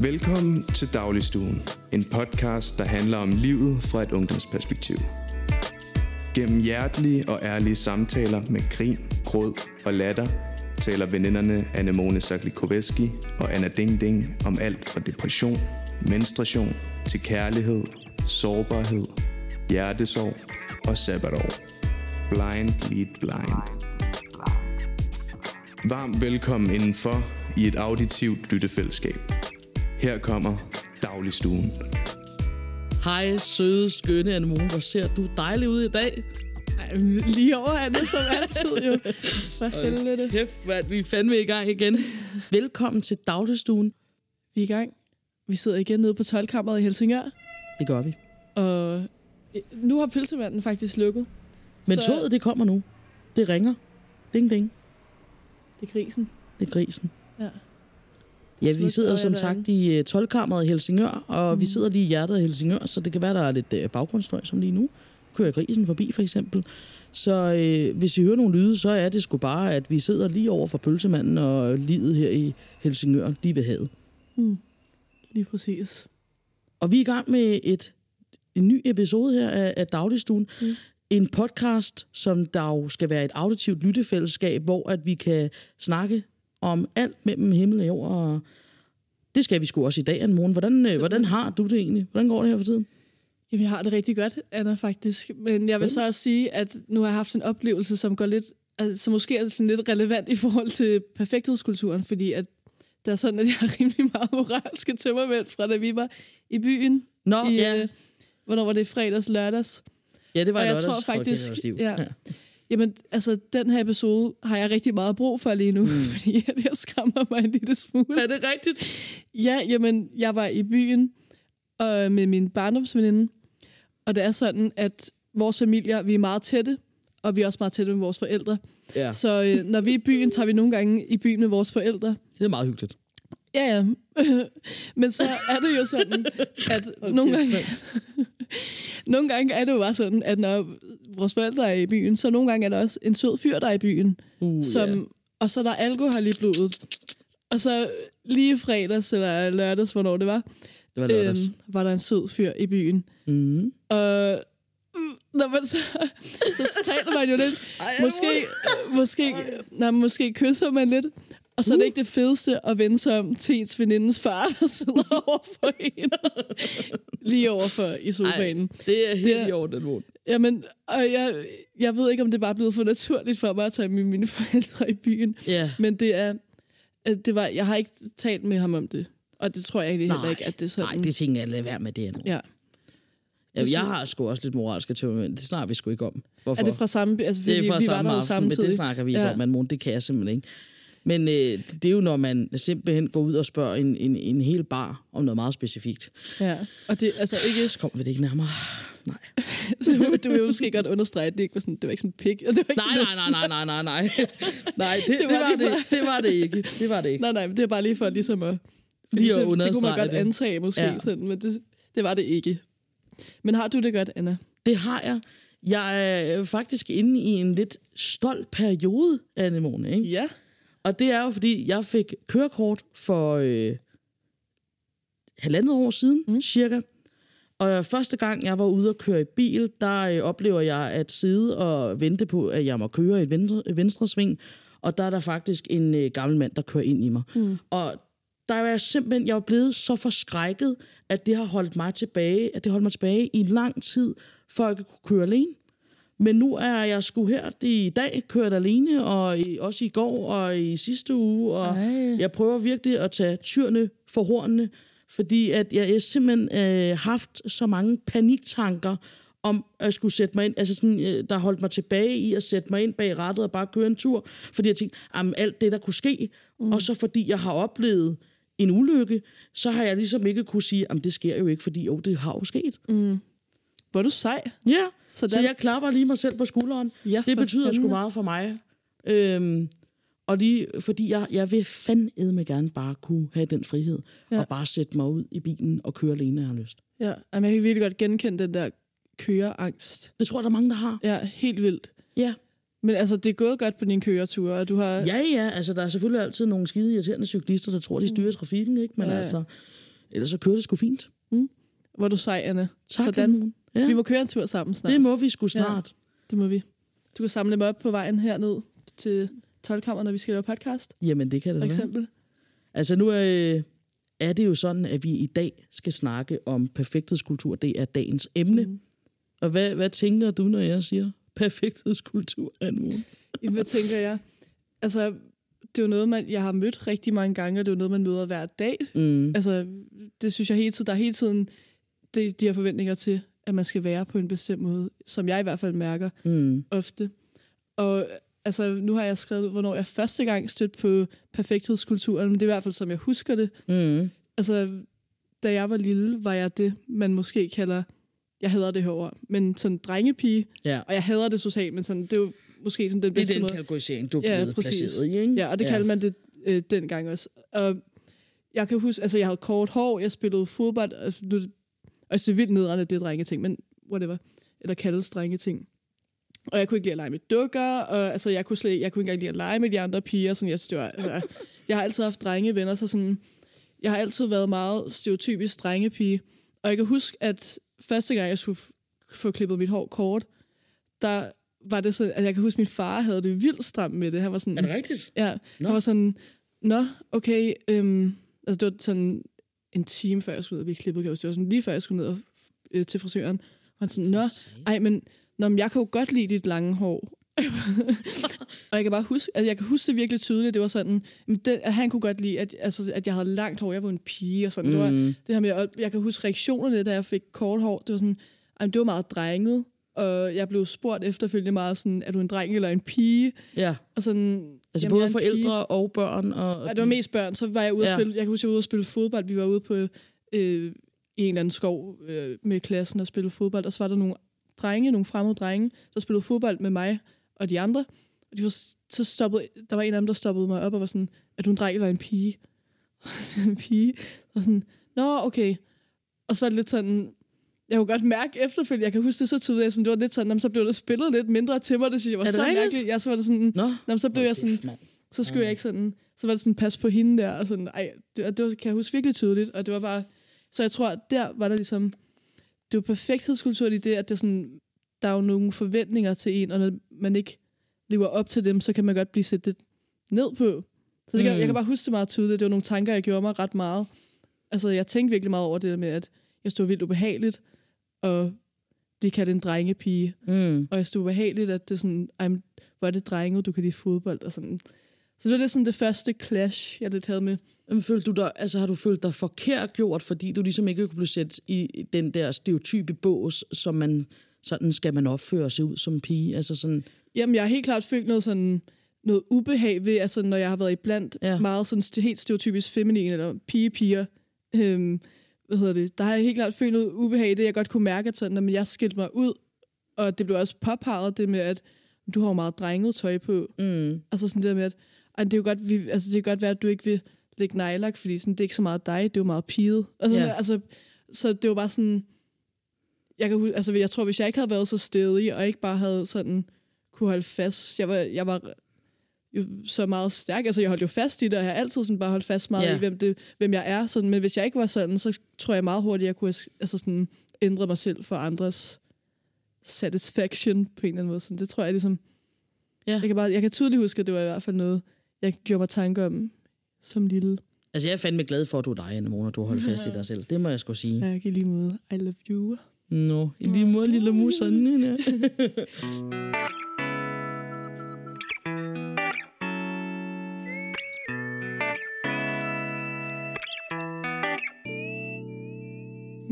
Velkommen til Dagligstuen, en podcast, der handler om livet fra et ungdomsperspektiv. Gennem hjertelige og ærlige samtaler med grin, gråd og latter, taler veninderne Anemone Saklikoveski og Anna Ding Ding om alt fra depression, menstruation til kærlighed, sårbarhed, hjertesorg og sabbatår. Blind lead blind. Varmt velkommen indenfor i et auditivt lyttefællesskab. Her kommer Dagligstuen. Hej, søde, skønne Anemone. Hvor ser du dejlig ud i dag? Ej, lige over Anne, som altid jo. For helvede. Kæft, mand, vi er fandme i gang igen. Velkommen til Dagligstuen. Vi er i gang. Vi sidder igen nede på 12 i Helsingør. Det gør vi. Og øh, nu har pølsemanden faktisk lukket. Men Så- toget, det kommer nu. Det ringer. Ding, ding. Det er grisen. Det er grisen. Ja. Ja, vi sidder som sagt i 12-kammeret i Helsingør, og mm. vi sidder lige i hjertet af Helsingør, så det kan være, der er lidt øh, baggrundsstøj som lige nu. Kører grisen forbi, for eksempel. Så øh, hvis I hører nogle lyde, så er det sgu bare, at vi sidder lige over for pølsemanden og livet her i Helsingør, lige ved havet. Mm. Lige præcis. Og vi er i gang med et, en ny episode her af, af Dagligstuen. Mm. En podcast, som der jo skal være et auditivt lyttefællesskab, hvor at vi kan snakke om alt mellem himmel og jord. Og det skal vi sgu også i dag, Anne Morgen. Hvordan, øh, hvordan har du det egentlig? Hvordan går det her for tiden? Jamen, jeg har det rigtig godt, Anna, faktisk. Men jeg vil så også sige, at nu har jeg haft en oplevelse, som går lidt, altså, måske er sådan lidt relevant i forhold til perfekthedskulturen, fordi at det er sådan, at jeg har rimelig meget moralske tømmermænd fra da vi var i byen. Nå, i, ja. øh, hvornår var det? Fredags, lørdags? Ja, det var og jeg lørdags. tror faktisk- Okay, var ja. ja. Jamen, altså, den her episode har jeg rigtig meget brug for lige nu, mm. fordi jeg skammer mig en lille smule. Er det rigtigt? Ja, jamen, jeg var i byen og med min barndomsveninde, og det er sådan, at vores familier, vi er meget tætte, og vi er også meget tætte med vores forældre. Ja, Så øh, når vi er i byen, tager vi nogle gange i byen med vores forældre. det er meget hyggeligt. Ja, ja. Men så er det jo sådan, at nogle gange, nogle gange er det jo bare sådan, at når vores forældre er i byen, så nogle gange er der også en sød fyr, der er i byen. Uh, som, ja. Og så er der alkohol i blodet. Og så lige fredags eller lørdags, hvornår det var, Det var lørdags. øhm, var der en sød fyr i byen. Mm. Og mm, når man så, så taler man jo lidt. Ej, Måske, måske, nej, måske kysser man lidt. Og så er det ikke det fedeste at vende sig om til ens venindens far, der sidder over for en. Lige overfor i sofaen. Ej, det er helt Det er- i orden, Morten. Jamen, og jeg, jeg ved ikke, om det bare er blevet for naturligt for mig at tage med mine forældre i byen. Ja. Men det er, det var, jeg har ikke talt med ham om det. Og det tror jeg egentlig heller Nej, ikke, at det er sådan. Nej, det tænker jeg, lad være med det nu. Ja. Ja, jeg har sgu også lidt moralske tømmermænd. Det snakker vi sgu ikke om. Hvorfor? Er det fra samme... Altså, fordi det er fra vi samme var der aften, samtidig. men det snakker vi ikke Ja. om, man må, det kan jeg simpelthen ikke. Men øh, det er jo, når man simpelthen går ud og spørger en, en, en hel bar om noget meget specifikt. Ja, og det altså ikke... Så kommer vi det ikke nærmere. Nej. Så du vil jo måske godt understrege, at det ikke var sådan, det var ikke sådan pik. Og det var ikke Nej, sådan, nej, nej, nej, nej, nej, nej. Nej, det, det, Det det, var var det, det var det ikke. Det var det ikke. Nej, nej, men det er bare lige for ligesom at... Fordi Lige at det, det kunne man godt det. antage måske, ja. sådan, men det, det var det ikke. Men har du det godt, Anna? Det har jeg. Jeg er faktisk inde i en lidt stolt periode, Anemone, ikke? Ja. Og det er jo, fordi jeg fik kørekort for øh, halvandet år siden, mm. cirka. Og første gang, jeg var ude og køre i bil, der øh, oplever jeg at sidde og vente på, at jeg må køre i et venstre, venstre sving. Og der er der faktisk en øh, gammel mand, der kører ind i mig. Mm. Og der er jeg simpelthen, jeg er blevet så forskrækket, at det har holdt mig tilbage, at det holdt mig tilbage i lang tid, før jeg kunne køre alene. Men nu er jeg sgu her i dag kørt alene, og i, også i går og i sidste uge. Og Ej. jeg prøver virkelig at tage tyrene for hornene, fordi at jeg har simpelthen øh, haft så mange paniktanker om at skulle sætte mig ind, altså sådan, øh, der holdt mig tilbage i at sætte mig ind bag rattet og bare køre en tur, fordi jeg tænkte, jamen, alt det, der kunne ske, mm. og så fordi jeg har oplevet en ulykke, så har jeg ligesom ikke kunne sige, at det sker jo ikke, fordi jo, det har jo sket. Mm. Var du sej? Ja, så, Sådan. så jeg klapper lige mig selv på skulderen. Ja, det betyder sgu fanden. meget for mig. Øhm, og lige, fordi jeg, jeg vil fandme gerne bare kunne have den frihed, ja. Og bare sætte mig ud i bilen og køre alene, når jeg har lyst. Ja, Jamen, jeg kan virkelig godt genkende den der køreangst. Det tror jeg, der er mange, der har. Ja, helt vildt. Ja. Men altså, det er gået godt på din køretur, og du har... Ja, ja, altså der er selvfølgelig altid nogle skide irriterende cyklister, der tror, de styrer trafikken, ikke? Men Ja, ja. altså, ellers så kører det sgu fint. Hvor du sej, Anna. Tak, Sådan. Anne. Ja, Vi må køre en tur sammen snart. det må vi sgu snart. Det må vi. Du kan samle mig op på vejen herned til 12 når vi skal lave podcast, Ja. Jamen, det kan det for da være. eksempel. Altså nu er, er det jo sådan, at vi i dag skal snakke om perfekthedskultur. Det er dagens emne. Mm. Og hvad, hvad tænker du, når jeg siger perfekthedskultur, Anne hvad tænker jeg? Altså, det er jo noget, man, jeg har mødt rigtig mange gange, og det er jo noget, man møder hver dag. Mm. Altså, det synes jeg hele tiden, der er hele tiden det, de her forventninger til, at man skal være på en bestemt måde, som jeg i hvert fald mærker Mm. ofte. Og altså, nu har jeg skrevet, hvornår jeg første gang stødte på perfekthedskulturen, men det er i hvert fald, som jeg husker det. Mm. Altså, da jeg var lille, var jeg det, man måske kalder, jeg hader det her ord, men sådan drengepige, Ja. og jeg hader det socialt, men sådan, det er jo måske sådan den Det er bedste den måde. kategorisering, du er Ja, blevet præcis. placeret i, ikke? Ja, og det ja. kaldte man det øh, dengang også. Og jeg kan huske, altså jeg havde kort hår, jeg spillede fodbold, og nu, og er vildt nedrende, det er drengeting, men whatever. Eller kaldes drengeting. Og jeg kunne ikke lide at lege med dukker, og altså, jeg, kunne slet, jeg kunne ikke engang lide at lege med de andre piger. Sådan, jeg, synes, det var, altså, jeg har altid haft drengevenner, så sådan, jeg har altid været meget stereotypisk drengepige. Og jeg kan huske, at første gang, jeg skulle få klippet mit hår kort, der var det sådan, at jeg kan huske, at min far havde det vildt stramt med det. Han var sådan, Er det rigtigt? Ja. Nå. han var sådan, nå, okay, øhm, altså det var sådan en time før jeg skulle ned og blive klippet, kan jeg huske. det var sådan lige før jeg skulle ned og, øh, til frisøren. Og han sådan, nå, ej, men, nå, men jeg kan jo godt lide dit lange hår. og jeg kan bare huske, at jeg kan huske det virkelig tydeligt, det var sådan, det, at han kunne godt lide, at, altså, at jeg havde langt hår, jeg var en pige og sådan. Mm. Det, var, Mm. det her med, og jeg kan huske reaktionerne, da jeg fik kort hår, det var sådan, ej, men det var meget drenget, og jeg blev spurgt efterfølgende meget sådan, er du en dreng eller en pige? Ja, Og sådan, altså jamen, både forældre og børn. Og, og Ja, det var mest børn. Så var jeg ude at Ja. spille, jeg kan huske, jeg var ude at spille fodbold. Vi var ude på øh, i en eller anden skov øh, med klassen og spille fodbold. Og så var der nogle drenge, nogle fremmede drenge, der spillede fodbold med mig og de andre. Og de var, så stoppede, der var en af dem, der stoppede mig op og var sådan, er du en dreng eller en pige? en pige. Og sådan, nå, okay. Og så var det lidt sådan, jeg kunne godt mærke efterfølgende, jeg kan huske det så tydeligt, sådan, det var lidt sådan, så blev der spillet lidt mindre til mig, det synes jeg var det så rigtigt? mærkeligt. Ja, så var det sådan, Nå, jamen, så blev jeg sådan, så skulle jeg ikke sådan, så var det sådan, pas på hende der, og sådan, ej, det, og det var, kan jeg huske virkelig tydeligt, og det var bare, så jeg tror, at der var der ligesom, det var perfekthedskultur i det, at det sådan, der er jo nogle forventninger til en, og når man ikke lever op til dem, så kan man godt blive sat lidt ned på. Så det kan, Mm. jeg kan bare huske det meget tydeligt, det var nogle tanker, jeg gjorde mig ret meget. Altså, jeg tænkte virkelig meget over det der med, at jeg stod vildt ubehageligt, og blive kaldt en drengepige, Mm. og jeg stod ubehageligt, at det er sådan, men hvor er det drenget, du kan lide fodbold, og sådan. Så det var det sådan det første clash, jeg lidt havde med. Jamen, følte du dig, altså, har du følt dig forkert gjort, fordi du ligesom ikke kunne blive sat i den der stereotype bås, som man, sådan skal man opføre sig ud som pige? Altså sådan, Jamen, jeg har helt klart følt noget sådan noget ubehag ved, altså når jeg har været i blandt Ja. meget sådan helt stereotypisk feminin eller pige-piger, øhm, hvad hedder det, der har jeg helt klart følt noget ubehag i det, jeg godt kunne mærke, at sådan, at jeg skilte mig ud, og det blev også påpeget det med, at du har jo meget drenget tøj på. mm, Altså sådan det der med, at ej, det, er jo godt, vi, altså, det kan godt være, at du ikke vil lægge nejlak, fordi sådan, det er ikke så meget dig, det er jo meget piget. Altså, ja. altså, så det var bare sådan, jeg, kan, altså, jeg tror, hvis jeg ikke havde været så stedig, og ikke bare havde sådan kunne holde fast, jeg var, jeg var jo så meget stærk, altså jeg holdt jo fast i det, og jeg har altid sådan bare holdt fast meget Ja. i, hvem, det, hvem jeg er, sådan, men hvis jeg ikke var sådan, så tror jeg meget hurtigt, jeg kunne altså sådan, ændre mig selv for andres satisfaction på en eller anden måde. Sådan, det tror jeg ligesom, Ja. jeg kan, bare, jeg kan tydeligt huske, at det var i hvert fald noget, jeg gjorde mig tanke om som lille. altså, jeg er fandme glad for, at du er dig, Anne Mona, du har holdt fast i dig selv. Det må jeg sgu sige. Ja, jeg lige måde. I love you. Nå, i lige måde, lille mus.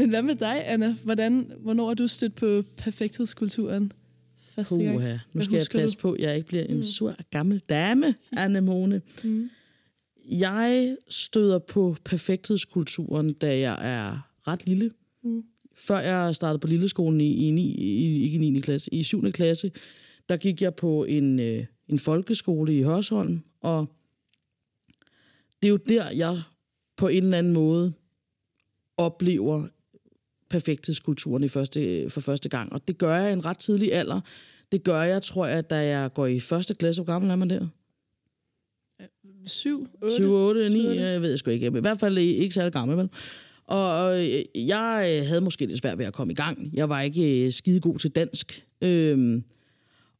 Men hvad med dig, Anna? Hvordan, hvornår er du stødt på perfekthedskulturen første gang? Puha, nu skal jeg passe du? på, at jeg ikke bliver en sur gammel dame, Anne Mone. Mm. Jeg støder på perfekthedskulturen, da jeg er ret lille. Mm. Før jeg startede på lilleskolen i, i, ni, i ikke i 9. klasse, i 7. klasse, der gik jeg på en, øh, en folkeskole i Hørsholm, og det er jo der, jeg på en eller anden måde oplever perfekthedskulturen i første, for første gang. Og det gør jeg i en ret tidlig alder. Det gør jeg, tror jeg, da jeg går i første klasse. Hvor gammel er man der? Syv? Otte? 7, 8, 9, Syv, otte. jeg ved sgu ikke. I hvert fald ikke særlig gammel, vel? Og øh, jeg havde måske lidt svært ved at komme i gang. Jeg var ikke øh, skide god til dansk. Øhm,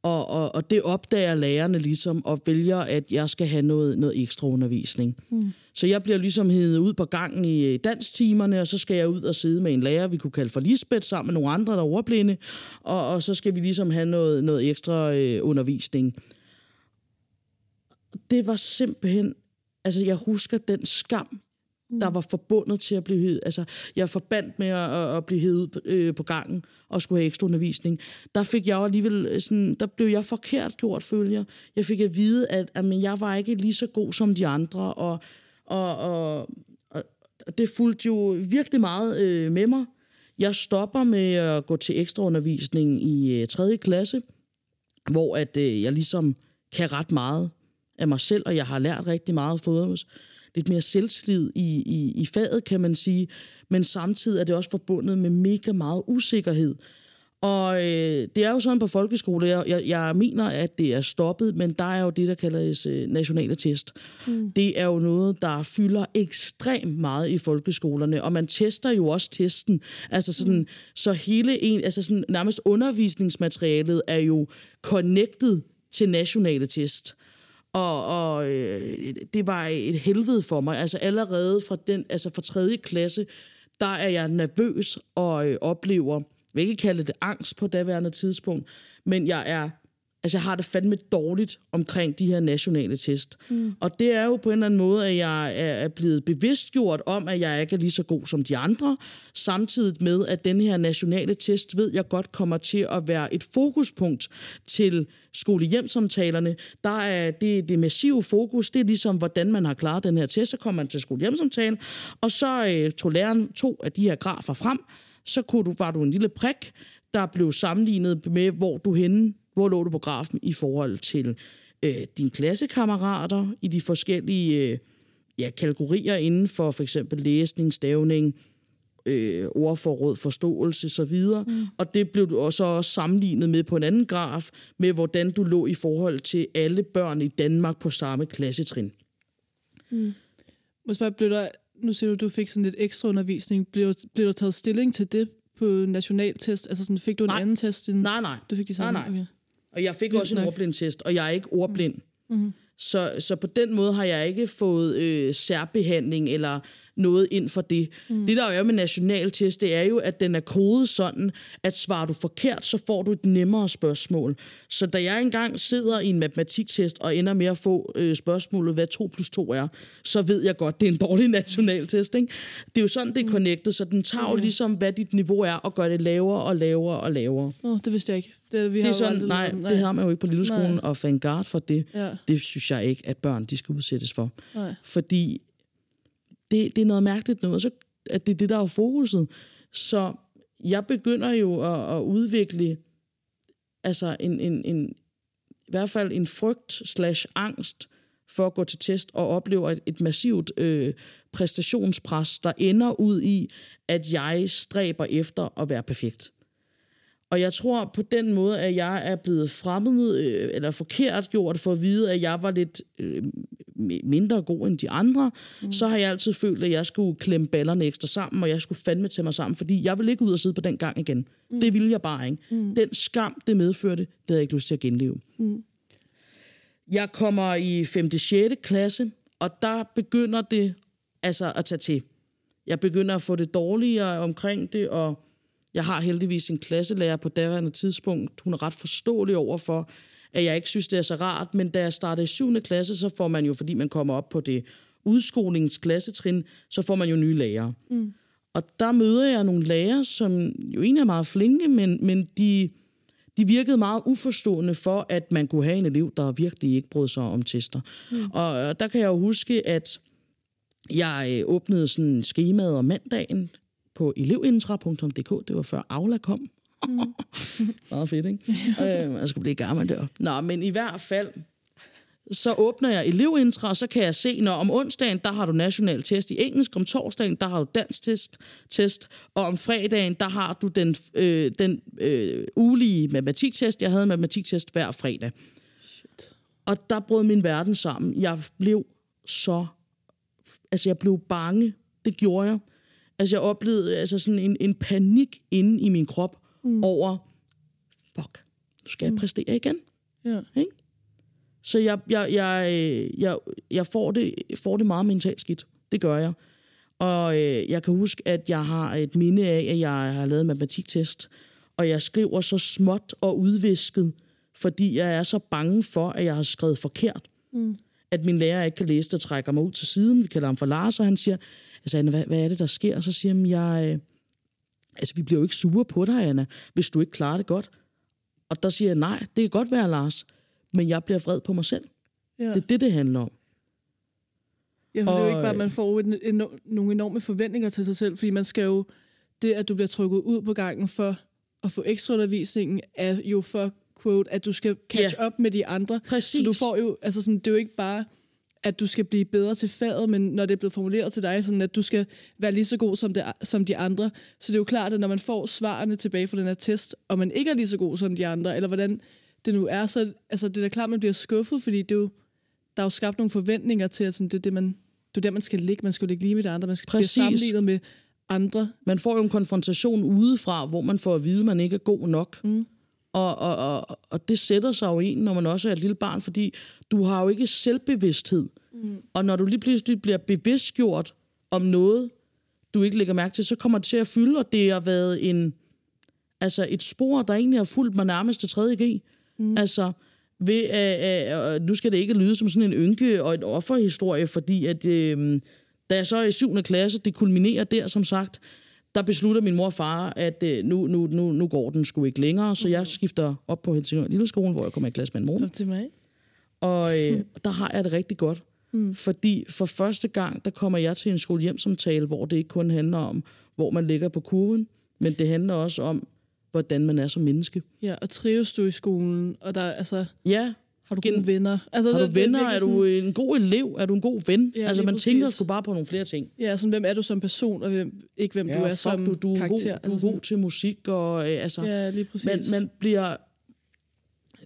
og, og, og det opdager lærerne ligesom, og vælger, at jeg skal have noget, noget ekstra undervisning. Mm. Så jeg bliver ligesom hævet ud på gangen i dansktimerne, og så skal jeg ud og sidde med en lærer, vi kunne kalde for Lisbeth, sammen med nogle andre, der er overblinde, og, og så skal vi ligesom have noget, noget ekstra øh, undervisning. Det var simpelthen, altså jeg husker den skam, der var forbundet til at blive hed. Altså, jeg forbandt med at, at blive hævet øh, på gangen og skulle have ekstra undervisning. Der fik jeg alligevel øh, sådan, der blev jeg forkert gjort, følger. Jeg fik at vide, at, at men jeg var ikke lige så god som de andre, og, og, og, og det fulgte jo virkelig meget øh, med mig. Jeg stopper med at gå til ekstraundervisning i øh, 3. klasse, hvor at øh, jeg ligesom kan ret meget af mig selv, og jeg har lært rigtig meget fået lidt mere selvtillid i, i, i faget, kan man sige. Men samtidig er det også forbundet med mega meget usikkerhed. Og øh, det er jo sådan på folkeskole, jeg, jeg, jeg mener, at det er stoppet, men der er jo det, der kaldes øh, nationale test. Mm. Det er jo noget, der fylder ekstremt meget i folkeskolerne, og man tester jo også testen. Altså sådan, mm. så hele en, altså sådan, nærmest undervisningsmaterialet er jo connected til nationale test. Og, og øh, det var et helvede for mig. Altså allerede fra, den, altså fra tredje klasse, der er jeg nervøs og øh, oplever, jeg vil ikke kalde det angst på daværende tidspunkt, men jeg er Altså, jeg har det fandme dårligt omkring de her nationale test. Mm. Og det er jo på en eller anden måde, at jeg er blevet bevidstgjort om, at jeg ikke er lige så god som de andre, samtidig med, at den her nationale test ved jeg godt kommer til at være et fokuspunkt til skolehjemsamtalerne. Der er det, det massive fokus, det er ligesom, hvordan man har klaret den her test. Så kommer man til skolehjemsamtale, og så øh, tog læreren to af de her grafer frem, så kunne du, var du en lille prik, der blev sammenlignet med, hvor du henne hvor lå du på grafen i forhold til øh, dine klassekammerater i de forskellige øh, ja, kategorier inden for for eksempel læsning, stavning, øh, ordforråd, forståelse osv. Mm. Og det blev du også, også sammenlignet med på en anden graf, med hvordan du lå i forhold til alle børn i Danmark på samme klassetrin. Mm. Måske blev der, nu siger du, du fik sådan lidt ekstra undervisning. Blev, blev der taget stilling til det på nationaltest? Altså sådan, fik du en nej. anden test? End, nej, nej. Du fik de samme? Nej, nej. Okay. Og jeg fik Vildt også en nok. ordblindtest, og jeg er ikke ordblind. Mm. Så, så på den måde har jeg ikke fået øh, særbehandling eller noget ind for det. Mm. Det, der er med nationaltest, det er jo, at den er kodet sådan, at svarer du forkert, så får du et nemmere spørgsmål. Så da jeg engang sidder i en matematiktest og ender med at få øh, spørgsmålet, hvad 2 plus 2 er, så ved jeg godt, det er en dårlig nationaltest. Ikke? Det er jo sådan, det er mm. connected, så den tager jo mm. ligesom, hvad dit niveau er, og gør det lavere og lavere og lavere. Oh, det vidste jeg ikke. Det, vi det har er sådan, nej, nej, det har man jo ikke på lille skolen, og fangard for det, ja. det synes jeg ikke, at børn de skal udsættes for. Nej. Fordi det, det er noget mærkeligt noget, så at det er det, der er fokuset. Så jeg begynder jo at, at udvikle altså en, en, en, i hvert fald en frygt slash angst for at gå til test og oplever et, et massivt øh, præstationspres, der ender ud i, at jeg stræber efter at være perfekt. Og jeg tror på den måde, at jeg er blevet fremmed øh, eller forkert gjort for at vide, at jeg var lidt øh, mindre god end de andre, mm. så har jeg altid følt, at jeg skulle klemme ballerne ekstra sammen, og jeg skulle fandme til mig sammen, fordi jeg ville ikke ud og sidde på den gang igen. Mm. Det ville jeg bare ikke. Mm. Den skam, det medførte, det havde jeg ikke lyst til at genleve. Mm. Jeg kommer i 5. 6. klasse, og der begynder det altså at tage til. Jeg begynder at få det dårligere omkring det, og jeg har heldigvis en klasselærer på daværende tidspunkt. Hun er ret forståelig over for, at jeg ikke synes, det er så rart. Men da jeg startede i 7. klasse, så får man jo, fordi man kommer op på det udskolingsklassetrin, så får man jo nye lærere. Mm. Og der møder jeg nogle lærere, som jo egentlig er meget flinke, men, men de, de virkede meget uforstående for, at man kunne have en elev, der virkelig ikke brød sig om tester. Mm. Og der kan jeg jo huske, at jeg øh, åbnede sådan skemaet om mandagen på elevintra.dk. Det var før Aula kom. Mm. Meget fedt, ikke? øh, jeg skulle blive gammel der. Nå, men i hvert fald, så åbner jeg elevintra, og så kan jeg se, når om onsdagen, der har du national test i engelsk, om torsdagen, der har du dansk test, test og om fredagen, der har du den, øh, den øh, ulige matematiktest. Jeg havde matematiktest hver fredag. Shit. Og der brød min verden sammen. Jeg blev så... Altså, jeg blev bange. Det gjorde jeg Altså, jeg oplevede altså sådan en, en panik inde i min krop mm. over, fuck, nu skal jeg præstere igen. Ja. Ikke? Så jeg, jeg, jeg, øh, jeg, jeg får, det, får det meget mentalt skidt. Det gør jeg. Og øh, jeg kan huske, at jeg har et minde af, at jeg har lavet en matematiktest, og jeg skriver så småt og udvisket, fordi jeg er så bange for, at jeg har skrevet forkert. Mm. At min lærer ikke kan læse det og trækker mig ud til siden. Vi kalder ham for Lars, og han siger, altså Anna, hvad, hvad er det, der sker? Og så siger han, jeg, øh, altså vi bliver jo ikke sure på dig, Anna, hvis du ikke klarer det godt. Og der siger jeg, nej, det kan godt være, Lars, men jeg bliver vred på mig selv. Ja. Det er det, det handler om. Ja, for det er jo Og, ikke bare, at man får en, en, nogle enorme forventninger til sig selv, fordi man skal jo, det at du bliver trykket ud på gangen for at få ekstra undervisningen, er jo for, quote, at du skal catch Ja. up med de andre. Præcis. Så du får jo, altså sådan, det er jo ikke bare, at du skal blive bedre til faget, men når det er blevet formuleret til dig, sådan at du skal være lige så god som, det, som de andre. Så det er jo klart, at når man får svarene tilbage fra den her test, og man ikke er lige så god som de andre, eller hvordan det nu er, så altså, det er da klart, at man bliver skuffet, fordi det er jo, der er jo skabt nogle forventninger til, at sådan, det er det, man, det er der, man skal ligge. Man skal jo ligge lige med de andre. Man skal blive Præcis. sammenlignet med andre. Man får jo en konfrontation udefra, hvor man får at vide, at man ikke er god nok. Mm. Og, og, og, og det sætter sig jo en, når man også er et lille barn, fordi du har jo ikke selvbevidsthed. Mm. Og når du lige pludselig bliver bevidstgjort om noget, du ikke lægger mærke til, så kommer det til at fylde, og det har været en, altså et spor, der egentlig har fulgt mig nærmest til 3.G. Mm. Altså, ved, øh, øh, nu skal det ikke lyde som sådan en ynke og et offerhistorie, fordi at, øh, da jeg så er i 7. klasse, det kulminerer der, som sagt, der beslutter min mor og far, at øh, nu, nu, nu, nu går den sgu ikke længere, så jeg skifter op på Helsingør Lille Skole, hvor jeg kommer i klasse med en. Op til mig. Og øh, der har jeg det rigtig godt. Mm. Fordi for første gang, der kommer jeg til en skole hjem som tale, hvor det ikke kun handler om, hvor man ligger på kurven, men det handler også om, hvordan man er som menneske. Ja, og trives du i skolen, og der altså, Ja, har du Gen- gode venner? Altså, har du det- det venner? Er virkelig du en god elev? Er du en god ven? Ja, altså, man tænker præcis. sgu bare på nogle flere ting. Sådan, ja, sådan, hvem er du som person, og hvem, ikke hvem du er fuck, som du, du er karakter. God, du er altså god til musik, og øh, altså... sådan. Ja, lige præcis. man, man bliver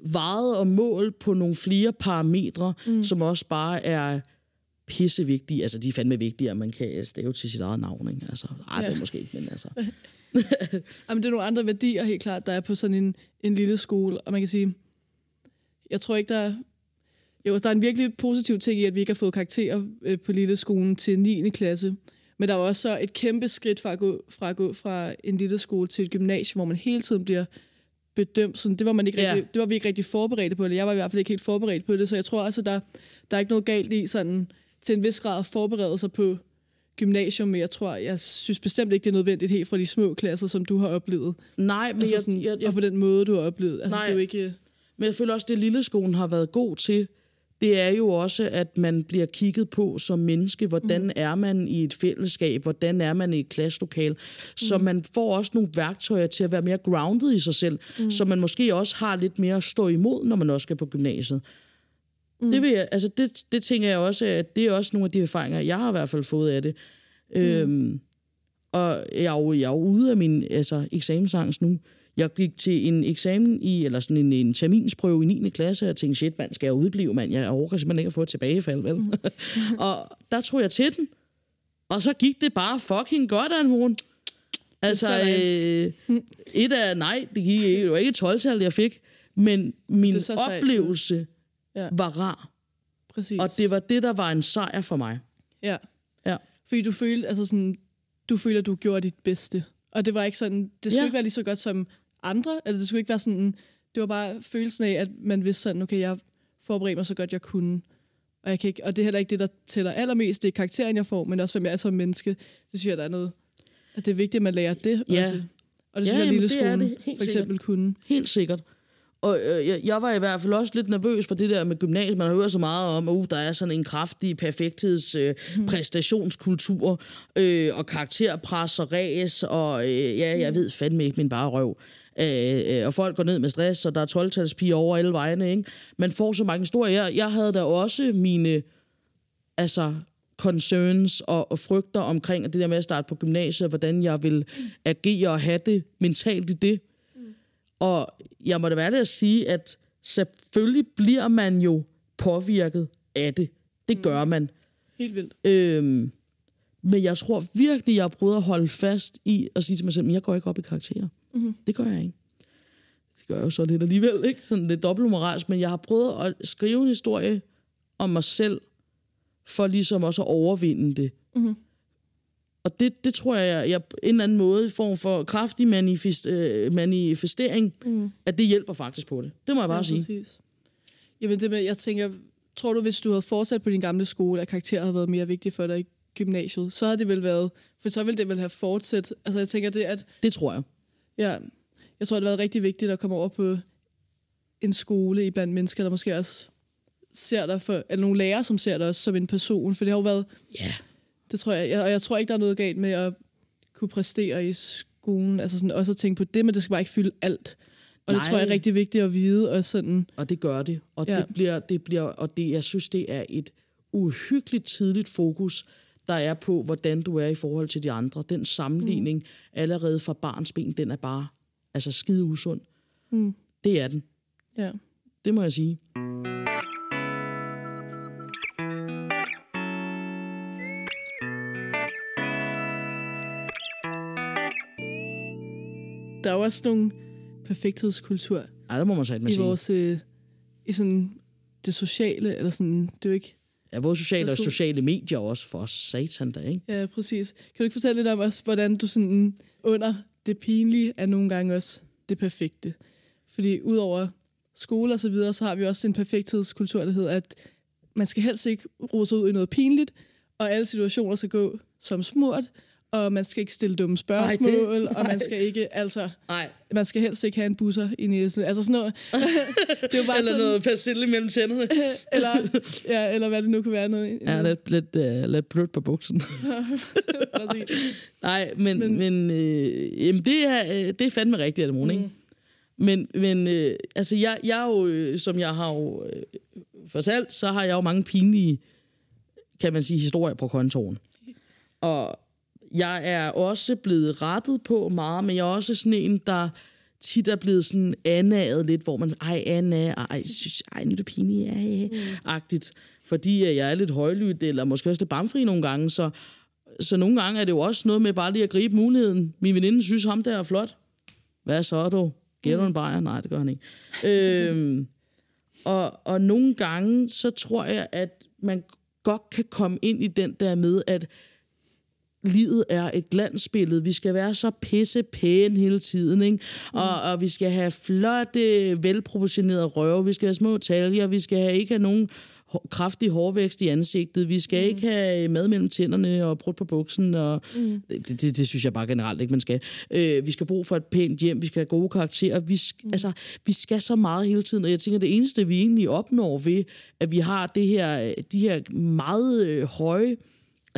vejet og målt på nogle flere parametre, mm. som også bare er pissevigtige. Altså, de er fandme vigtige, at man kan stave til sit eget navn. Ikke? Altså, ej, det Ja. er måske ikke, men altså... Jamen, det er nogle andre værdier, helt klart, der er på sådan en, en lille skole. Og man kan sige, jeg tror ikke, der er... Jo, der er en virkelig positiv ting i, at vi ikke har fået karakterer øh, på lille skolen til 9. klasse. Men der var også så et kæmpe skridt fra at gå fra, at gå fra en lille skole til et gymnasie, hvor man hele tiden bliver bedømt. Sådan, det, var man ikke Ja. rigtig, det var vi ikke rigtig forberedte på, eller jeg var i hvert fald ikke helt forberedt på det, så jeg tror også, at der, der er ikke noget galt i sådan, til en vis grad at forberede sig på gymnasium, men jeg tror, jeg synes bestemt ikke, det er nødvendigt helt fra de små klasser, som du har oplevet. Nej, men Altså jeg, sådan, jeg, jeg, og på den måde, du har oplevet. Altså, Nej. det er jo ikke... Men jeg føler også, det lille skolen har været god til, det er jo også, at man bliver kigget på som menneske. Hvordan mm. er man i et fællesskab? Hvordan er man i et klasselokal? Så man får også nogle værktøjer til at være mere grounded i sig selv, mm. så man måske også har lidt mere at stå imod, når man også skal på gymnasiet. Mm. Det, vil jeg, altså det, det tænker jeg også, at det er også nogle af de erfaringer, jeg har i hvert fald fået af det. Mm. Øhm, og jeg er, jo, jeg er jo ude af min altså, eksamensangst nu. Jeg gik til en eksamen i, eller sådan en, en terminsprøve i 9. klasse, og tænkte, shit mand, skal jeg udblive, mand? Jeg overgår simpelthen ikke at få et tilbagefald, vel? Mm. og der tror jeg til den, og så gik det bare fucking godt, Anne Altså, øh, et af, nej, det, gik, ikke- det var ikke et 12 jeg fik, men min Det så sejt. oplevelse Ja. var rar. Præcis. Og det var det, der var en sejr for mig. Ja. Ja. Fordi du følte, altså sådan, du føler, at du gjorde dit bedste. Og det var ikke sådan, det skulle Ja. ikke være lige så godt som andre, eller det skulle ikke være sådan, det var bare følelsen af, at man vidste sådan, okay, jeg forberedte mig så godt, jeg kunne. Og, jeg kan ikke, og det er heller ikke det, der tæller allermest. Det er karakteren, jeg får, men også, hvem jeg er som menneske. Det synes jeg, der er noget, at det er vigtigt, at man lærer det Ja. også. Og det Ja, synes jeg, lille det skolen det, helt for eksempel kunne. Helt sikkert. Og øh, jeg, jeg var i hvert fald også lidt nervøs for det der med gymnasiet. Man hører så meget om, at uh, der er sådan en kraftig perfektheds øh, præstationskultur øh, og karakterpres og ræs, og øh, ja, jeg ved fandme ikke min bare røv. Øh, øh, og folk går ned med stress, og der er 12 over alle vejene. Ikke? Man får så mange historier. Jeg, jeg havde da også mine altså, concerns og, og frygter omkring det der med at starte på gymnasiet, og hvordan jeg vil agere og have det mentalt i det. Og jeg må da være det at sige, at selvfølgelig bliver man jo påvirket af det. Det gør man. Helt vildt. Øhm, Men jeg tror virkelig, jeg har prøvet at holde fast i at sige til mig selv, at jeg går ikke op i karakterer. Mm-hmm. Det gør jeg ikke. Det gør jeg jo så lidt alligevel, ikke? Sådan lidt dobbeltmoralsk, men jeg har prøvet at skrive en historie om mig selv, for ligesom også at overvinde det. Mm-hmm. Og det, det tror jeg, jeg på en eller anden måde, i form for kraftig manifest, øh, manifestering, mm. at det hjælper faktisk på det. Det må jeg bare ja, sige. Præcis. Jamen det med, jeg tænker, tror du, hvis du havde fortsat på din gamle skole, at karakterer havde været mere vigtige for dig i gymnasiet, så havde det vel været, for så ville det vel have fortsat. Altså jeg tænker det, at... Det tror jeg. Ja, jeg tror, det har været rigtig vigtigt at komme over på en skole i blandt mennesker, der måske også ser dig for, eller nogle lærere, som ser dig også som en person, for det har jo været... Ja. Yeah. Det tror jeg, og jeg tror ikke, der er noget galt med at kunne præstere i skolen, altså sådan også at tænke på det, men det skal bare ikke fylde alt. Og Nej. det tror jeg er rigtig vigtigt at vide. Og, sådan. og det gør det. Og, ja. det bliver, det bliver, og det, jeg synes, det er et uhyggeligt tidligt fokus, der er på, hvordan du er i forhold til de andre. Den sammenligning mm. allerede fra barns ben, den er bare altså skide usund. Mm. Det er den. Ja. Det må jeg sige. Der er jo også nogle perfekthedskultur Ej, det må man sige, i vores øh, i sådan det sociale, eller sådan, det er jo ikke... Ja, både sociale og sociale medier også, for satan da, ikke? Ja, præcis. Kan du ikke fortælle lidt om også, hvordan du sådan under det pinlige er nogle gange også det perfekte? Fordi udover skole og så videre, så har vi også en perfekthedskultur, der hedder, at man skal helst ikke sig ud i noget pinligt, og alle situationer skal gå som smurt, og man skal ikke stille dumme spørgsmål, Ej, det, og man skal ikke, altså, Ej. man skal helst ikke have en busser i næsen. Altså sådan noget. det er jo bare eller sådan, noget persille mellem tænderne. eller, ja, eller hvad det nu kan være. Noget, ja, lidt, lidt, uh, lidt blødt på buksen. Nej, men, men, men øh, jamen det, er, øh, det er fandme rigtigt, at mm. ikke? Men, men øh, altså, jeg, jeg er jo, øh, som jeg har jo øh, fortalt, så har jeg jo mange pinlige, kan man sige, historier på kontoren. Og jeg er også blevet rettet på meget, men jeg er også sådan en, der tit er blevet sådan anaget lidt, hvor man, ej Anna, ej, synes, ej nu er det pinligt, ja, mm. agtigt. Fordi jeg er lidt højlydt, eller måske også lidt bamfri nogle gange, så, så nogle gange er det jo også noget med bare lige at gribe muligheden. Min veninde synes, ham der er flot. Hvad så du? Giver du en bajer? Nej, det gør han ikke. øhm, og, og nogle gange, så tror jeg, at man godt kan komme ind i den der med, at livet er et glansbillede. Vi skal være så pisse pæne hele tiden, ikke? Og, mm. og vi skal have flotte, velproportionerede røve, vi skal have små taljer, vi skal have, ikke have nogen kraftig hårvækst i ansigtet, vi skal mm. ikke have mad mellem tænderne og brudt på buksen, og mm. det, det, det synes jeg bare generelt ikke, man skal. Øh, vi skal bruge for et pænt hjem, vi skal have gode karakterer, vi, sk- mm. altså, vi skal så meget hele tiden, og jeg tænker, det eneste, vi egentlig opnår ved, at vi har det her, de her meget øh, høje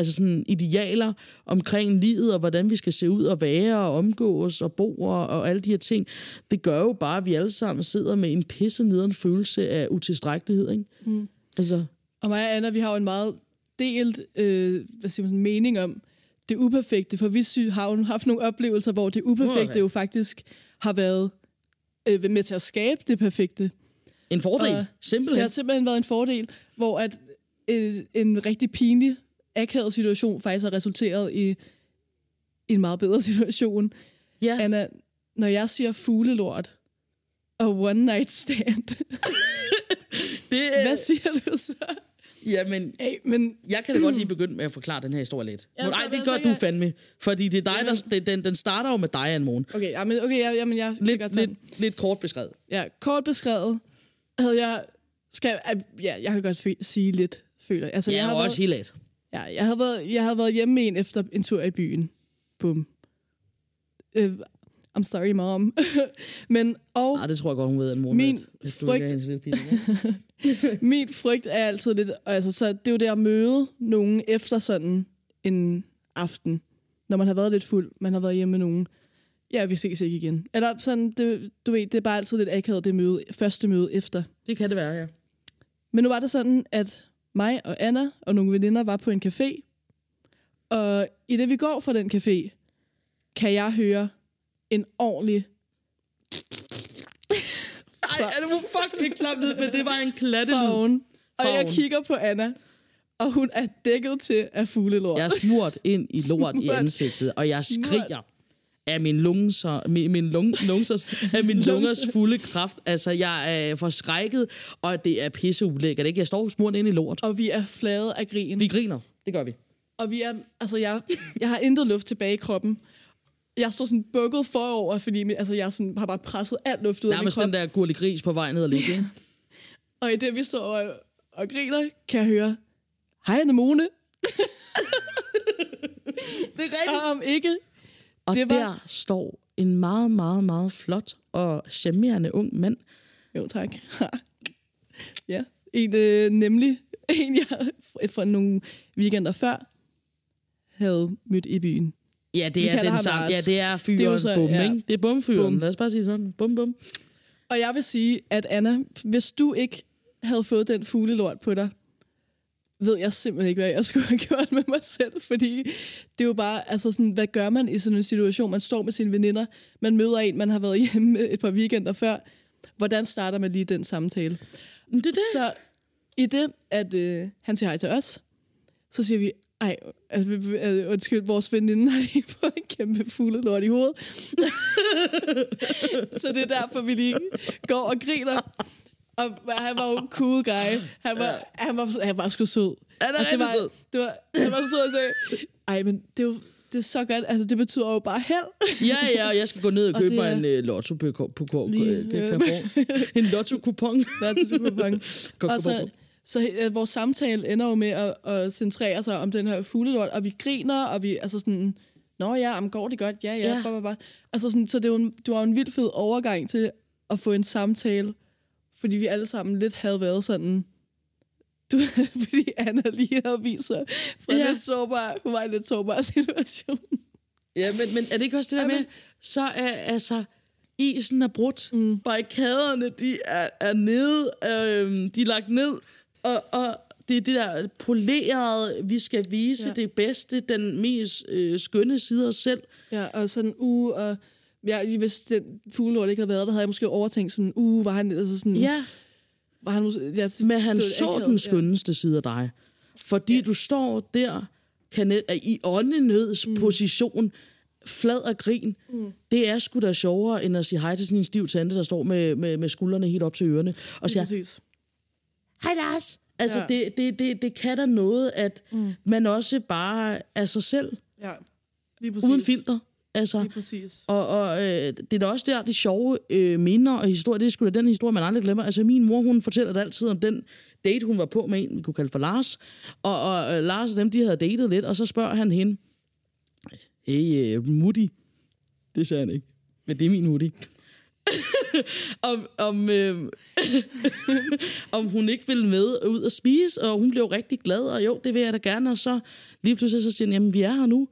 altså sådan idealer omkring livet, og hvordan vi skal se ud og være, og omgås og bo, og, og alle de her ting, det gør jo bare, at vi alle sammen sidder med en pisse nederen følelse af utilstrækkelighed, ikke? Mm. Altså. Og mig og Anna, vi har jo en meget delt øh, hvad siger man, sådan, mening om det uperfekte, for vi har jo haft nogle oplevelser, hvor det uperfekte okay. jo faktisk har været øh, med til at skabe det perfekte. En fordel, simpelthen. Det har simpelthen været en fordel, hvor at øh, en rigtig pinlig akavet situation faktisk har resulteret i en meget bedre situation. Ja. Anna, når jeg siger fuglelort og one night stand, det, hvad siger du så? Jamen, hey, men, jeg kan da godt lige begynde med at forklare den her historie lidt. Nej, det gør du fandme. Fordi det er dig, der, den, den starter jo med dig, Anne Morgen. Okay, jamen, okay jamen, jeg lidt, godt lidt, lidt kort beskrevet. Ja, kort beskrevet havde jeg... Skal, ja, jeg kan godt sige lidt, føler jeg. Altså, ja, jeg har også været, helt Ja, jeg havde været, jeg havde været hjemme med en efter en tur i byen. Bum. Uh, I'm sorry, mom. Men, og... Nej, det tror jeg godt, hun ved, at mor min ved, frygt, min frygt er altid lidt... Altså, så det er jo det at møde nogen efter sådan en aften, når man har været lidt fuld, man har været hjemme med nogen. Ja, vi ses ikke igen. Eller sådan, det, du ved, det er bare altid lidt akavet, det møde, første møde efter. Det kan det være, ja. Men nu var det sådan, at mig og Anna og nogle veninder var på en café. Og i det vi går fra den café, kan jeg høre en ordentlig... Ej, er det fucking klappet, men det var en klatte Og jeg kigger på Anna, og hun er dækket til af fuglelort. Jeg er smurt ind i lort i Smurt. ansigtet, og jeg Smurt. skriger af min lunge, min, min lung, lungsers, af min lungers fulde kraft. Altså, jeg er forskrækket, og det er pisse ulækkert. Ikke? Jeg står smurt ind i lort. Og vi er flade af grin. Vi griner. Det gør vi. Og vi er, altså jeg, jeg har intet luft tilbage i kroppen. Jeg står sådan bukket forover, fordi altså jeg sådan, har bare presset alt luft ud af min Nærmest krop. den der gurlig gris på vej ned og ligge. ikke? Og i det, vi står og, og griner, kan jeg høre, hej Anemone. Det er Og om ikke, Og Det var- der står en meget, meget, meget flot og charmerende ung mand. jo tak. ja, en øh, nemlig, en jeg for nogle weekender før havde mødt i byen. Ja, det er den samme. Ja, det er Det er fyren så- bum, ja. ikke? Det er bumfyren. Bum. Lad os bare sige sådan. Bum, bum. Og jeg vil sige, at Anna, hvis du ikke havde fået den fuglelort på dig, ved jeg simpelthen ikke, hvad jeg skulle have gjort med mig selv, fordi det er jo bare, altså sådan, hvad gør man i sådan en situation? Man står med sine veninder, man møder en, man har været hjemme et par weekender før. Hvordan starter man lige den samtale? Det er det. Så i det, at øh, han siger hej til os, så siger vi, ej, altså, vi- øh, undskyld, vores veninde har lige fået en kæmpe fuglelort i hovedet. så det er derfor, vi lige går og griner. Og han var jo en cool guy. Han var, han var, han var sgu sød. Han er det var, sød. Det var, han var så sød og sagde, ej, men det er jo det er så godt. Altså, det betyder jo bare held. Ja, ja, og jeg skal gå ned og Og købe mig en uh, lotto-kupon. Lige, En lotto-kupon. Kupon? Godt Og så, kupon. så øh, vores samtale ender jo med at, at centrere sig om den her fuglelort, og vi griner, og vi altså sådan, nå ja, om går det godt? Ja, ja, Ja. ja. Blah, blah, blah. Altså sådan, så det var, en, det var en vild fed overgang til at få en samtale, fordi vi alle sammen lidt havde været sådan, du, fordi Anna lige havde vist sig fra Ja. lidt sårbar, hun var en lidt sårbar situation. Ja, men, men er det ikke også det der Ja, med, men- så er altså, isen er brudt, mm. barrikaderne, de er, er nede, øh, de er lagt ned, og, og det er det der polerede, vi skal vise ja. Det bedste, den mest øh, skønne side af os selv. Ja, og sådan, uh, og ja, hvis den fuglelort ikke havde været der, havde jeg måske overtænkt sådan, uh, var han, altså sådan, Ja, var han måske, ja, men han så akavet, den ja. skønneste side af dig. Fordi ja. du står der kan, i åndenødsposition, flad og grin. Mm. Det er sgu da sjovere, end at sige hej til sådan en stiv tante, der står med, med, med skuldrene helt op til ørerne. Og Ja, siger, præcis. hej Lars. Altså, ja. Ja. det, det, det, det kan da noget, at mm. man også bare er sig selv, Ja, lige præcis. uden filter. Altså, Lige præcis. og, og øh, det er da også der, de sjove øh, minder og historier, det er sgu da den historie, man aldrig glemmer. Altså, min mor, hun fortæller det altid om den date, hun var på med en, vi kunne kalde for Lars. Og, og øh, Lars og dem, de havde datet lidt, og så spørger han hende, hey, øh, Mutti. Det sagde han ikke, men det er min Mutti. om, om, øh, om hun ikke ville med ud og spise, og hun blev rigtig glad, og jo, det vil jeg da gerne, og så lige pludselig så siger han, jamen vi er her nu,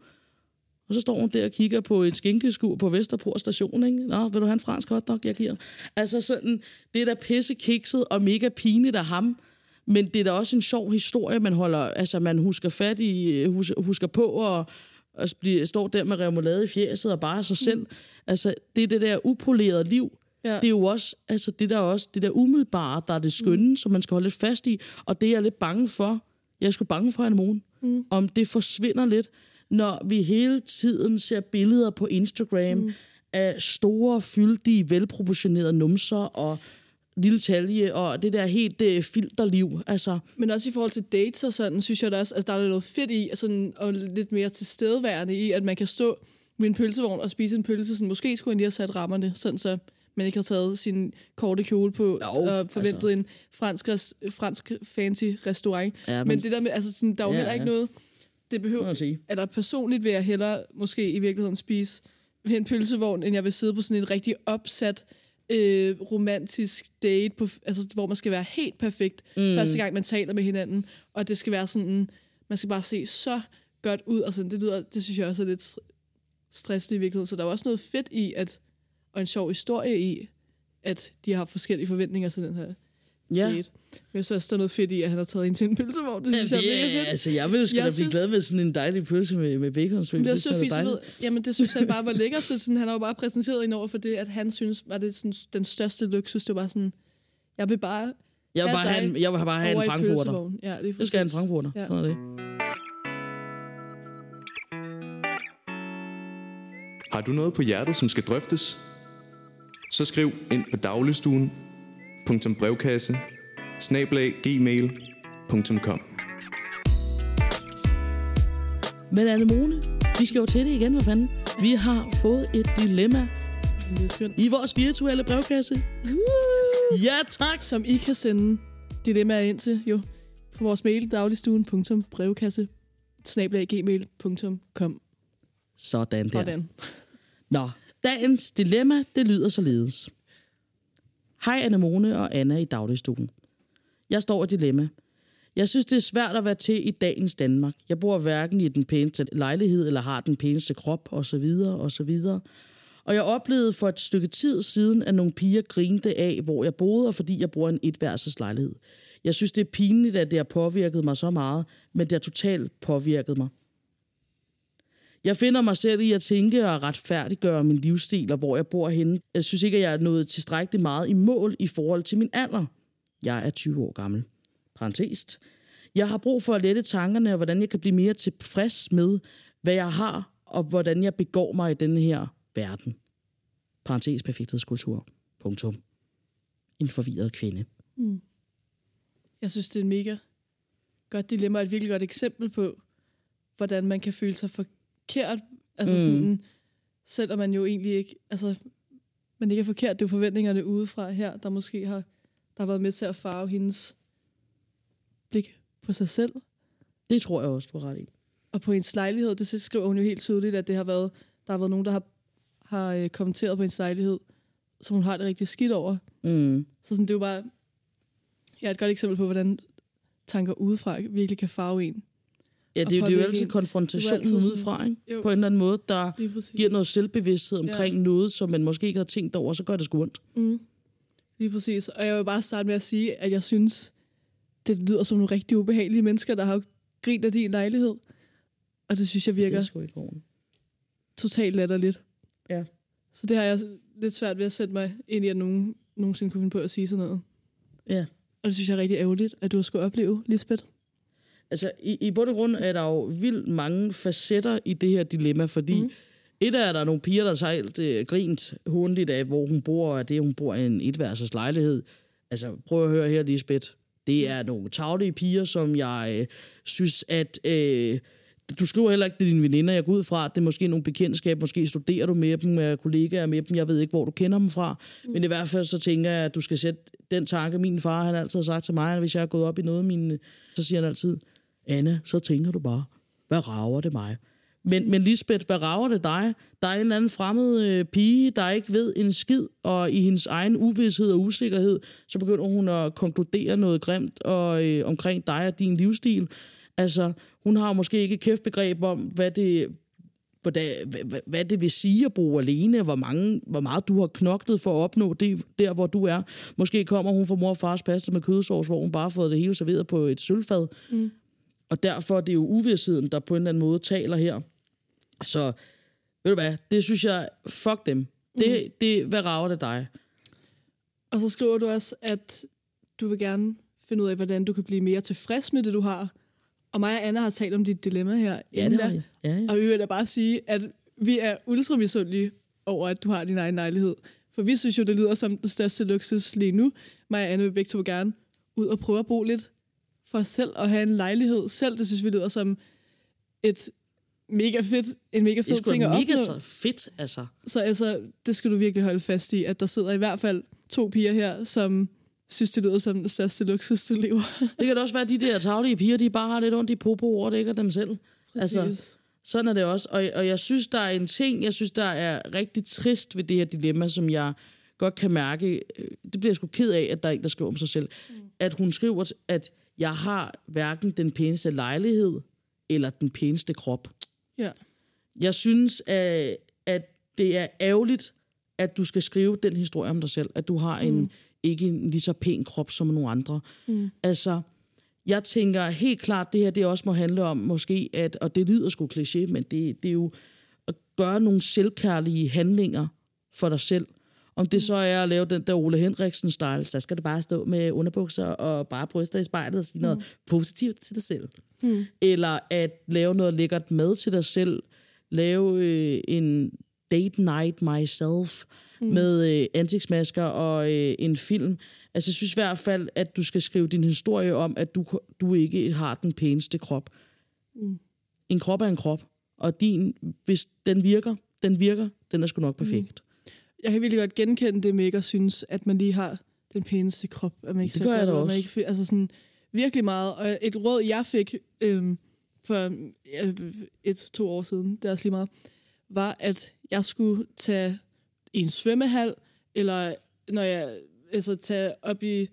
og så står hun der og kigger på et skinkeskur på Vesterport station, ikke? Nå, vil du have en fransk hotdog? Jeg giver. Altså sådan, det er da pisse kikset og mega pinligt af ham, men det er da også en sjov historie, man holder, altså man husker fat i, hus, husker på og, og bliver, står der med remoulade i fjeset og bare sig selv. Altså, det er det der upolerede liv. Ja. Det er jo også, altså det der er også, det der umiddelbare, der er det skønne, mm. som man skal holde lidt fast i, og det er jeg lidt bange for. Jeg er sgu bange for, Anemone, mm. om det forsvinder lidt, når vi hele tiden ser billeder på Instagram mm. af store, fyldige, velproportionerede numser og lille talje, og det der helt uh, filterliv. Altså, Men også i forhold til dates og sådan, synes jeg der også, altså der er noget fedt i, altså, og lidt mere tilstedeværende i, at man kan stå ved en pølsevogn og spise en pølse. Sådan, måske skulle han lige have sat rammerne, sådan så man ikke har taget sin korte kjole på Jo, og forventet altså. en fransk, fransk fancy restaurant. Ja, men, men det der med, altså sådan, der er jo Ja, heller ikke ja. noget, det behøver, man sige. eller personligt vil jeg hellere måske i virkeligheden spise ved en pølsevogn, end jeg vil sidde på sådan et rigtig opsat øh, romantisk date, på, altså, hvor man skal være helt perfekt mm. første gang, man taler med hinanden, og det skal være sådan, man skal bare se så godt ud, og sådan, det, lyder, det synes jeg også er lidt str- stressende i virkeligheden, så der er også noget fedt i, at, og en sjov historie i, at de har forskellige forventninger til den her Ja. Men jeg synes også, der er noget fedt i, at han har taget ind til en pølsevogn. Det synes Ja, jeg er mega er- fedt. altså, jeg ville sgu Jeg da blive synes- glad med sådan en dejlig pølse med, med bacon. Men det er det så smager fint, ved, jamen det synes han bare var lækkert, så sådan, han har jo bare præsenteret ind over for det, at han synes, var det sådan, den største luksus, det var sådan, jeg vil bare Jeg vil Ja, bare have en, jeg vil bare have en frankfurter. Ja, det er Jeg skal have en frankfurter. Ja. Sådan er det. Har du noget på hjertet, som skal drøftes? Så skriv ind på dagligstuen.brevkasse snablag gmail.com Men Anemone, vi skal jo til det igen, hvad fanden. Vi har fået et dilemma Det er skønt. i vores virtuelle brevkasse. Ja, tak. Som I kan sende dilemmaer ind til, jo, på vores mail, dagligstuen.brevkasse, snablaggmail.com. Sådan der. Sådan. Nå, dagens dilemma, det lyder således. Hej Anemone og Anna i dagligstuen. Jeg står i dilemma. Jeg synes, det er svært at være til i dagens Danmark. Jeg bor hverken i den pæneste lejlighed, eller har den pæneste krop, og så videre, og så videre. Og jeg oplevede for et stykke tid siden, at nogle piger grinte af, hvor jeg boede, og fordi jeg bor i en etværelses lejlighed. Jeg synes, det er pinligt, at det har påvirket mig så meget, men det har totalt påvirket mig. Jeg finder mig selv i at tænke og retfærdiggøre min livsstil og hvor jeg bor henne. Jeg synes ikke, at jeg er nået tilstrækkeligt meget i mål i forhold til min alder. Jeg er 20 år gammel. Parentest. Jeg har brug for at lette tankerne og hvordan jeg kan blive mere tilfreds med, hvad jeg har og hvordan jeg begår mig i denne her verden. Parentes perfekthedskultur. Punktum. En forvirret kvinde. Mm. Jeg synes, det er en mega godt dilemma, og et virkelig godt eksempel på, hvordan man kan føle sig for forkert. Altså mm. sådan, selvom man jo egentlig ikke, altså, man ikke er forkert, det er jo forventningerne udefra her, der måske har, der har været med til at farve hendes blik på sig selv, Det tror jeg også, du har ret i. og på hendes lejlighed. Det skriver hun jo helt tydeligt, at det har været, der har været nogen, der har, har øh, kommenteret på hendes lejlighed, som hun har det rigtig skidt over. Mm. Så sådan, det er jo bare ja, et godt eksempel på, hvordan tanker udefra virkelig kan farve en. Ja, det, er jo- det er jo altid en. konfrontationen Det er altid udefra, ikke? Jo. På en eller anden måde, der giver noget selvbevidsthed omkring ja. noget, som man måske ikke har tænkt over, så gør det sgu ondt. Mm. Lige præcis. Og jeg vil bare starte med at sige, at jeg synes, det lyder som nogle rigtig ubehagelige mennesker, der har grint af din lejlighed. Og det synes jeg Det virker er sgu ikke totalt latterligt. Ja. Så det har jeg lidt svært ved at sætte mig ind i, at nogen nogensinde kunne finde på at sige sådan noget. Ja. Og det synes jeg er rigtig ærgerligt, at du har skulle opleve, Lisbeth. Altså, i, i bund og grund er der jo vildt mange facetter i det her dilemma, fordi mm. et er, at der er nogle piger, der har sejlt øh, grint hundligt af, hvor hun bor, og det, hun bor i en etværelses lejlighed. Altså, prøv at høre her, Lisbeth. Det er nogle tavlige piger, som jeg øh, synes, at... Øh, du skriver heller ikke til dine veninder, jeg går ud fra, at det er måske nogle bekendtskab, måske studerer du med dem, er kollegaer med dem, jeg ved ikke, hvor du kender dem fra, mm. men i hvert fald så tænker jeg, at du skal sætte den tanke, min far han altid har sagt til mig, at hvis jeg er gået op i noget, mine, så siger han altid, Anna, så tænker du bare, hvad rager det mig? Men, men Lisbeth, hvad rager det dig? Der er en eller anden fremmed øh, pige, der ikke ved en skid, og i hendes egen uvidshed og usikkerhed, så begynder hun at konkludere noget grimt og, øh, omkring dig og din livsstil. Altså, hun har måske ikke kæft begreb om, hvad det, hvordan, hvad, hvad- hvad det vil sige at bo alene, hvor, mange, hvor meget du har knoklet for at opnå det, der, hvor du er. Måske kommer hun fra mor og fars pasta med kødsovs, hvor hun bare har fået det hele serveret på et sølvfad. Mm. Og derfor er det jo uvidsheden, der på en eller anden måde taler her. Så, ved du hvad, det synes jeg, fuck dem. Det, det, hvad rager det dig? Og så skriver du også, at du vil gerne finde ud af, hvordan du kan blive mere tilfreds med det, du har. Og mig og Anna har talt om dit dilemma her. Ja, det har jeg. Ja, ja. Og vi vil da bare sige, at vi er ultra misundelige over, at du har din egen lejlighed. For vi synes jo, det lyder som den største luksus lige nu. Mig og Anne vil begge to gerne ud og prøve at bo lidt for selv og have en lejlighed selv. Det synes vi lyder som et mega fedt, en mega fed ting at mega opnå. så fedt, altså. Så altså, det skal du virkelig holde fast i, at der sidder i hvert fald to piger her, som synes, det lyder som den største luksus, du lever. Det kan da også være, at de der taglige piger, de bare har lidt ondt i popo over det, ikke dem selv. Altså, Præcis. sådan er det også. Og, og jeg synes, der er en ting, jeg synes, der er rigtig trist ved det her dilemma, som jeg godt kan mærke. øh, Det bliver jeg sgu ked af, at der er en, der skriver om sig selv. Mm. At hun skriver, at jeg har hverken den pæneste lejlighed eller den pæneste krop. Ja. Jeg synes, at, at det er ærgerligt, at du skal skrive den historie om dig selv. At du har en ikke en lige så pæn krop som nogle andre. Mm. Altså, jeg tænker helt klart, det her det også må handle om måske, at, og det lyder sgu kliché, men det, det er jo at gøre nogle selvkærlige handlinger for dig selv. Om det så er at lave den der Ole Henriksen-style, så skal du bare stå med underbukser og bare bryster i spejlet og sige noget positivt til dig selv. Mm. Eller at lave noget lækkert mad til dig selv. Lave øh, en date night myself mm. med øh, ansigtsmasker og øh, en film. Altså jeg synes i hvert fald, at du skal skrive din historie om, at du, du ikke har den pæneste krop. Mm. En krop er en krop, og din, hvis den virker, den virker, den er sgu nok perfekt. Mm. Jeg kan virkelig godt genkende det med ikke at synes, at man lige har den pæneste krop. At man ikke Det gør jeg da også. Man ikke, altså sådan, virkelig meget. Og et råd, jeg fik øhm, for øh, et-to år siden, det er også lige meget, var, at jeg skulle tage i en svømmehal, eller når jeg altså tage op i,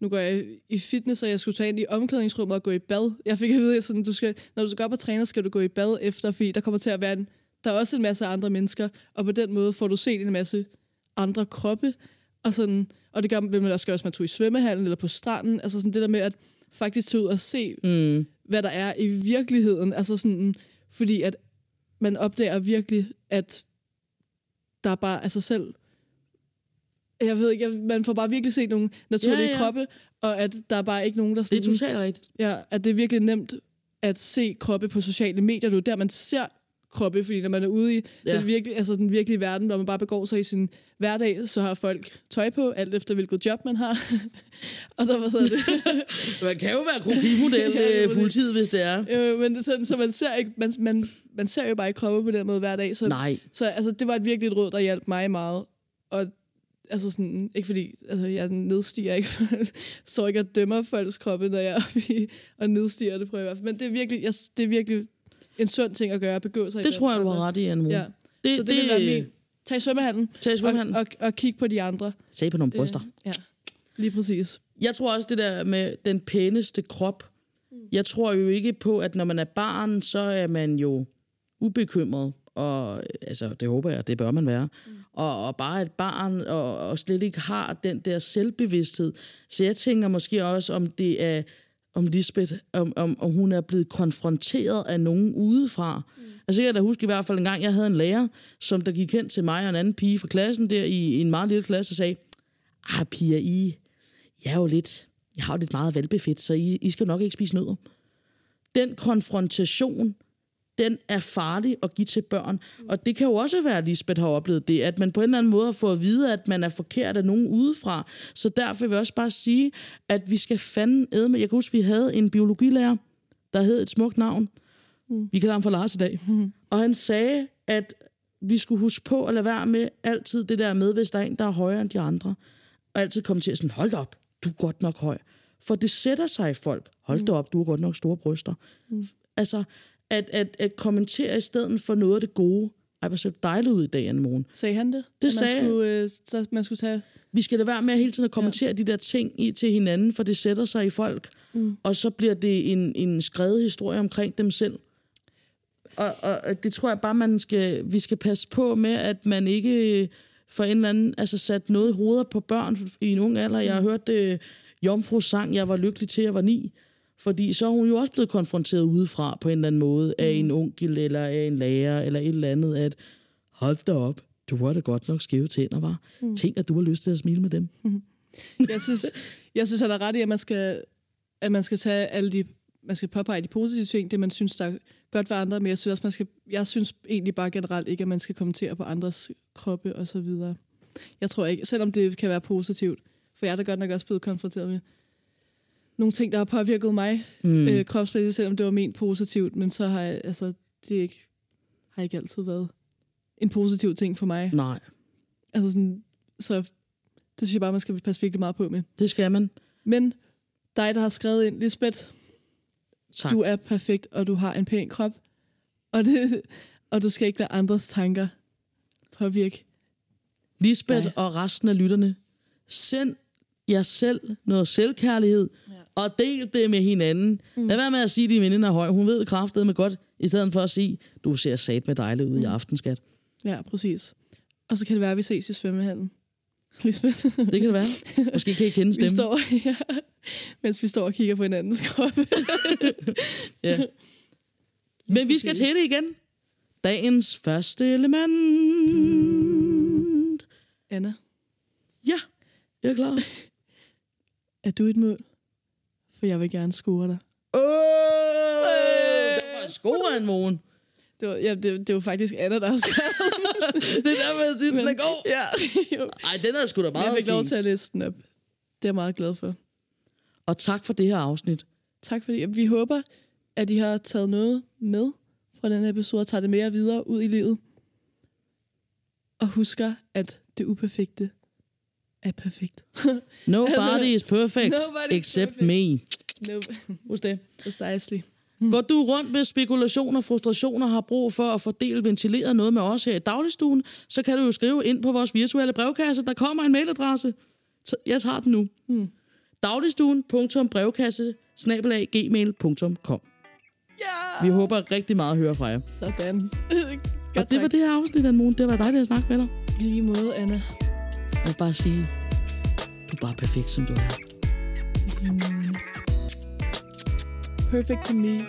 nu går jeg i fitness, og jeg skulle tage ind i omklædningsrummet og gå i bad. Jeg fik at vide, at sådan, du skal, når du skal op og træne, skal du gå i bad efter, fordi der kommer til at være en, der er også en masse andre mennesker, og på den måde får du set en masse andre kroppe, og, sådan, og det gør man også, også, man tog i svømmehallen eller på stranden, altså sådan det der med at faktisk tage ud og se, Mm. hvad der er i virkeligheden, altså sådan, fordi at man opdager virkelig, at der er bare sig selv, jeg ved ikke, man får bare virkelig set nogle naturlige Ja, ja, kroppe, og at der er bare ikke nogen, der Det sådan, er totalt rigtigt. ja, at det er virkelig nemt at se kroppe på sociale medier. Det er der, man ser kroppe, fordi når man er ude i Ja. den, virkelige, altså den virkelige verden, hvor man bare begår sig i sin hverdag, så har folk tøj på, alt efter hvilket job man har. og der, hvad hedder det? Man kan jo være kopimodel Ja, det. fuldtid, hvis det er. Øh, men det sådan, så man ser, ikke, man, man, man ser jo bare ikke kroppe på den måde hver dag. Så, Nej. så altså, det var et virkelig et råd, der hjalp mig meget. Og altså sådan, ikke fordi, altså jeg nedstiger ikke, så ikke at dømmer folks kroppe, når jeg er og nedstiger det, prøver jeg i hvert fald. Men det er virkelig, jeg, det er virkelig en sund ting at gøre, at begå sig i Det den tror jeg, du har ret i, Anne Ja. Det, Så det, det vil være min. Tag i svømmehallen, Tag i svømmehallen. Og, og, og kig på de andre. Sag på nogle bryster. Øh, ja, lige præcis. Jeg tror også det der med den pæneste krop. Jeg tror jo ikke på, at når man er barn, så er man jo ubekymret. Og altså, det håber jeg, det bør man være. Mm. Og, og bare et barn, og, og slet ikke har den der selvbevidsthed. Så jeg tænker måske også, om det er om Lisbeth, om, om, om hun er blevet konfronteret af nogen udefra. Mm. Altså jeg kan da huske i hvert fald en gang, jeg havde en lærer, som der gik hen til mig og en anden pige fra klassen der i, i en meget lille klasse og sagde, ah piger, I, jeg er jo lidt, jeg har jo lidt meget valgbefedt, så I, I skal nok ikke spise nødder. Den konfrontation, den er farlig at give til børn. Og det kan jo også være, at Lisbeth har oplevet det, at man på en eller anden måde har fået at vide, at man er forkert af nogen udefra. Så derfor vil jeg også bare sige, at vi skal fanden æde med. Jeg kan huske, vi havde en biologilærer, der hed et smukt navn. Vi kalder ham for Lars i dag. Og han sagde, at vi skulle huske på at lade være med altid det der med, hvis der er en, der er højere end de andre. Og altid komme til at sådan, hold op, du er godt nok høj. For det sætter sig i folk. Hold da op, du har godt nok store bryster. Mm. Altså, at, at, at kommentere i stedet for noget af det gode. Ej, hvor du dejligt ud i dag, Anne Morgen. Sagde han det? Det man sagde han. skulle, øh, så man skulle tage... Vi skal lade være med hele tiden at kommentere ja. de der ting i til hinanden, for det sætter sig i folk. Mm. Og så bliver det en, en skrevet historie omkring dem selv. Og, og det tror jeg bare, man skal, vi skal passe på med, at man ikke for en eller anden, altså sat noget i hovedet på børn i en ung alder. Jeg har hørt det Jomfru sang, jeg var lykkelig til, jeg var ni. Fordi så er hun jo også blevet konfronteret udefra på en eller anden måde af en onkel eller af en lærer eller et eller andet, at hold da op, du har da godt nok skæve tænder, var. Mm. Tænk, at du har lyst til at smile med dem. Jeg synes, jeg synes han er ret i, at man skal, at man skal tage alle de, man skal påpege de positive ting, det man synes, der er godt ved andre, men jeg synes også, man skal, jeg synes egentlig bare generelt ikke, at man skal kommentere på andres kroppe og så videre. Jeg tror ikke, selvom det kan være positivt, for jeg er da godt nok også blevet konfronteret med nogle ting, der har påvirket mig mm. øh, kropsmæssigt, selvom det var ment positivt, men så har jeg, altså, det ikke, har ikke altid været en positiv ting for mig. Nej, Altså sådan, så det synes jeg bare, man skal passe virkelig meget på med. det skal man. Men dig, der har skrevet ind, Lisbeth, Tak. du er perfekt, og du har en pæn krop, og, det, og du skal ikke lade andres tanker påvirke. Lisbeth Nej. og resten af lytterne, send jer selv noget selvkærlighed, ja. Og del det med hinanden. Mm. Lad være med at sige, at din veninde er høj. Hun ved det kraftedeme med godt, i stedet for at sige, du ser sat med dejligt ud mm. i aften, skat. Ja, præcis. Og så kan det være, at vi ses i svømmehallen. Lisbeth. Det kan det være. Måske kan I kende vi stemmen. står, ja, mens vi står og kigger på hinandens kroppe. Ja. Men vi skal til det igen. Dagens første element. Anna, Ja, jeg er klar. Er du et mål? For jeg vil gerne score dig. Åh, det var score en morgen. Det var, ja, det, det var faktisk Anna, der har skrevet Det er derfor, jeg synes, den er god. Ja, jo. Ej, den er sgu da meget Jeg fik lov fint. til at læse den op. Det er jeg meget glad for. Og tak for det her afsnit. Tak fordi vi håber, at I har taget noget med fra den her episode og tager det mere videre ud i livet. Og husker, at det uperfekte er perfekt. Nobody is perfect, Nobody except perfect. me. no, Husk det. precisely. Går du rundt med spekulation og frustration og har brug for at fordele ventileret noget med os her i dagligstuen, så kan du jo skrive ind på vores virtuelle brevkasse. Der kommer en mailadresse. Jeg tager den nu. Hmm. Dagligstuen.brevkasse gmail.com Ja! Vi håber rigtig meget at høre fra jer. Sådan. Og det var det her afsnit, Anne Det var dejligt at snakke med dig. Lige måde, Anna. Jeg vil bare sige, du er bare perfekt, som du er. Perfect to me.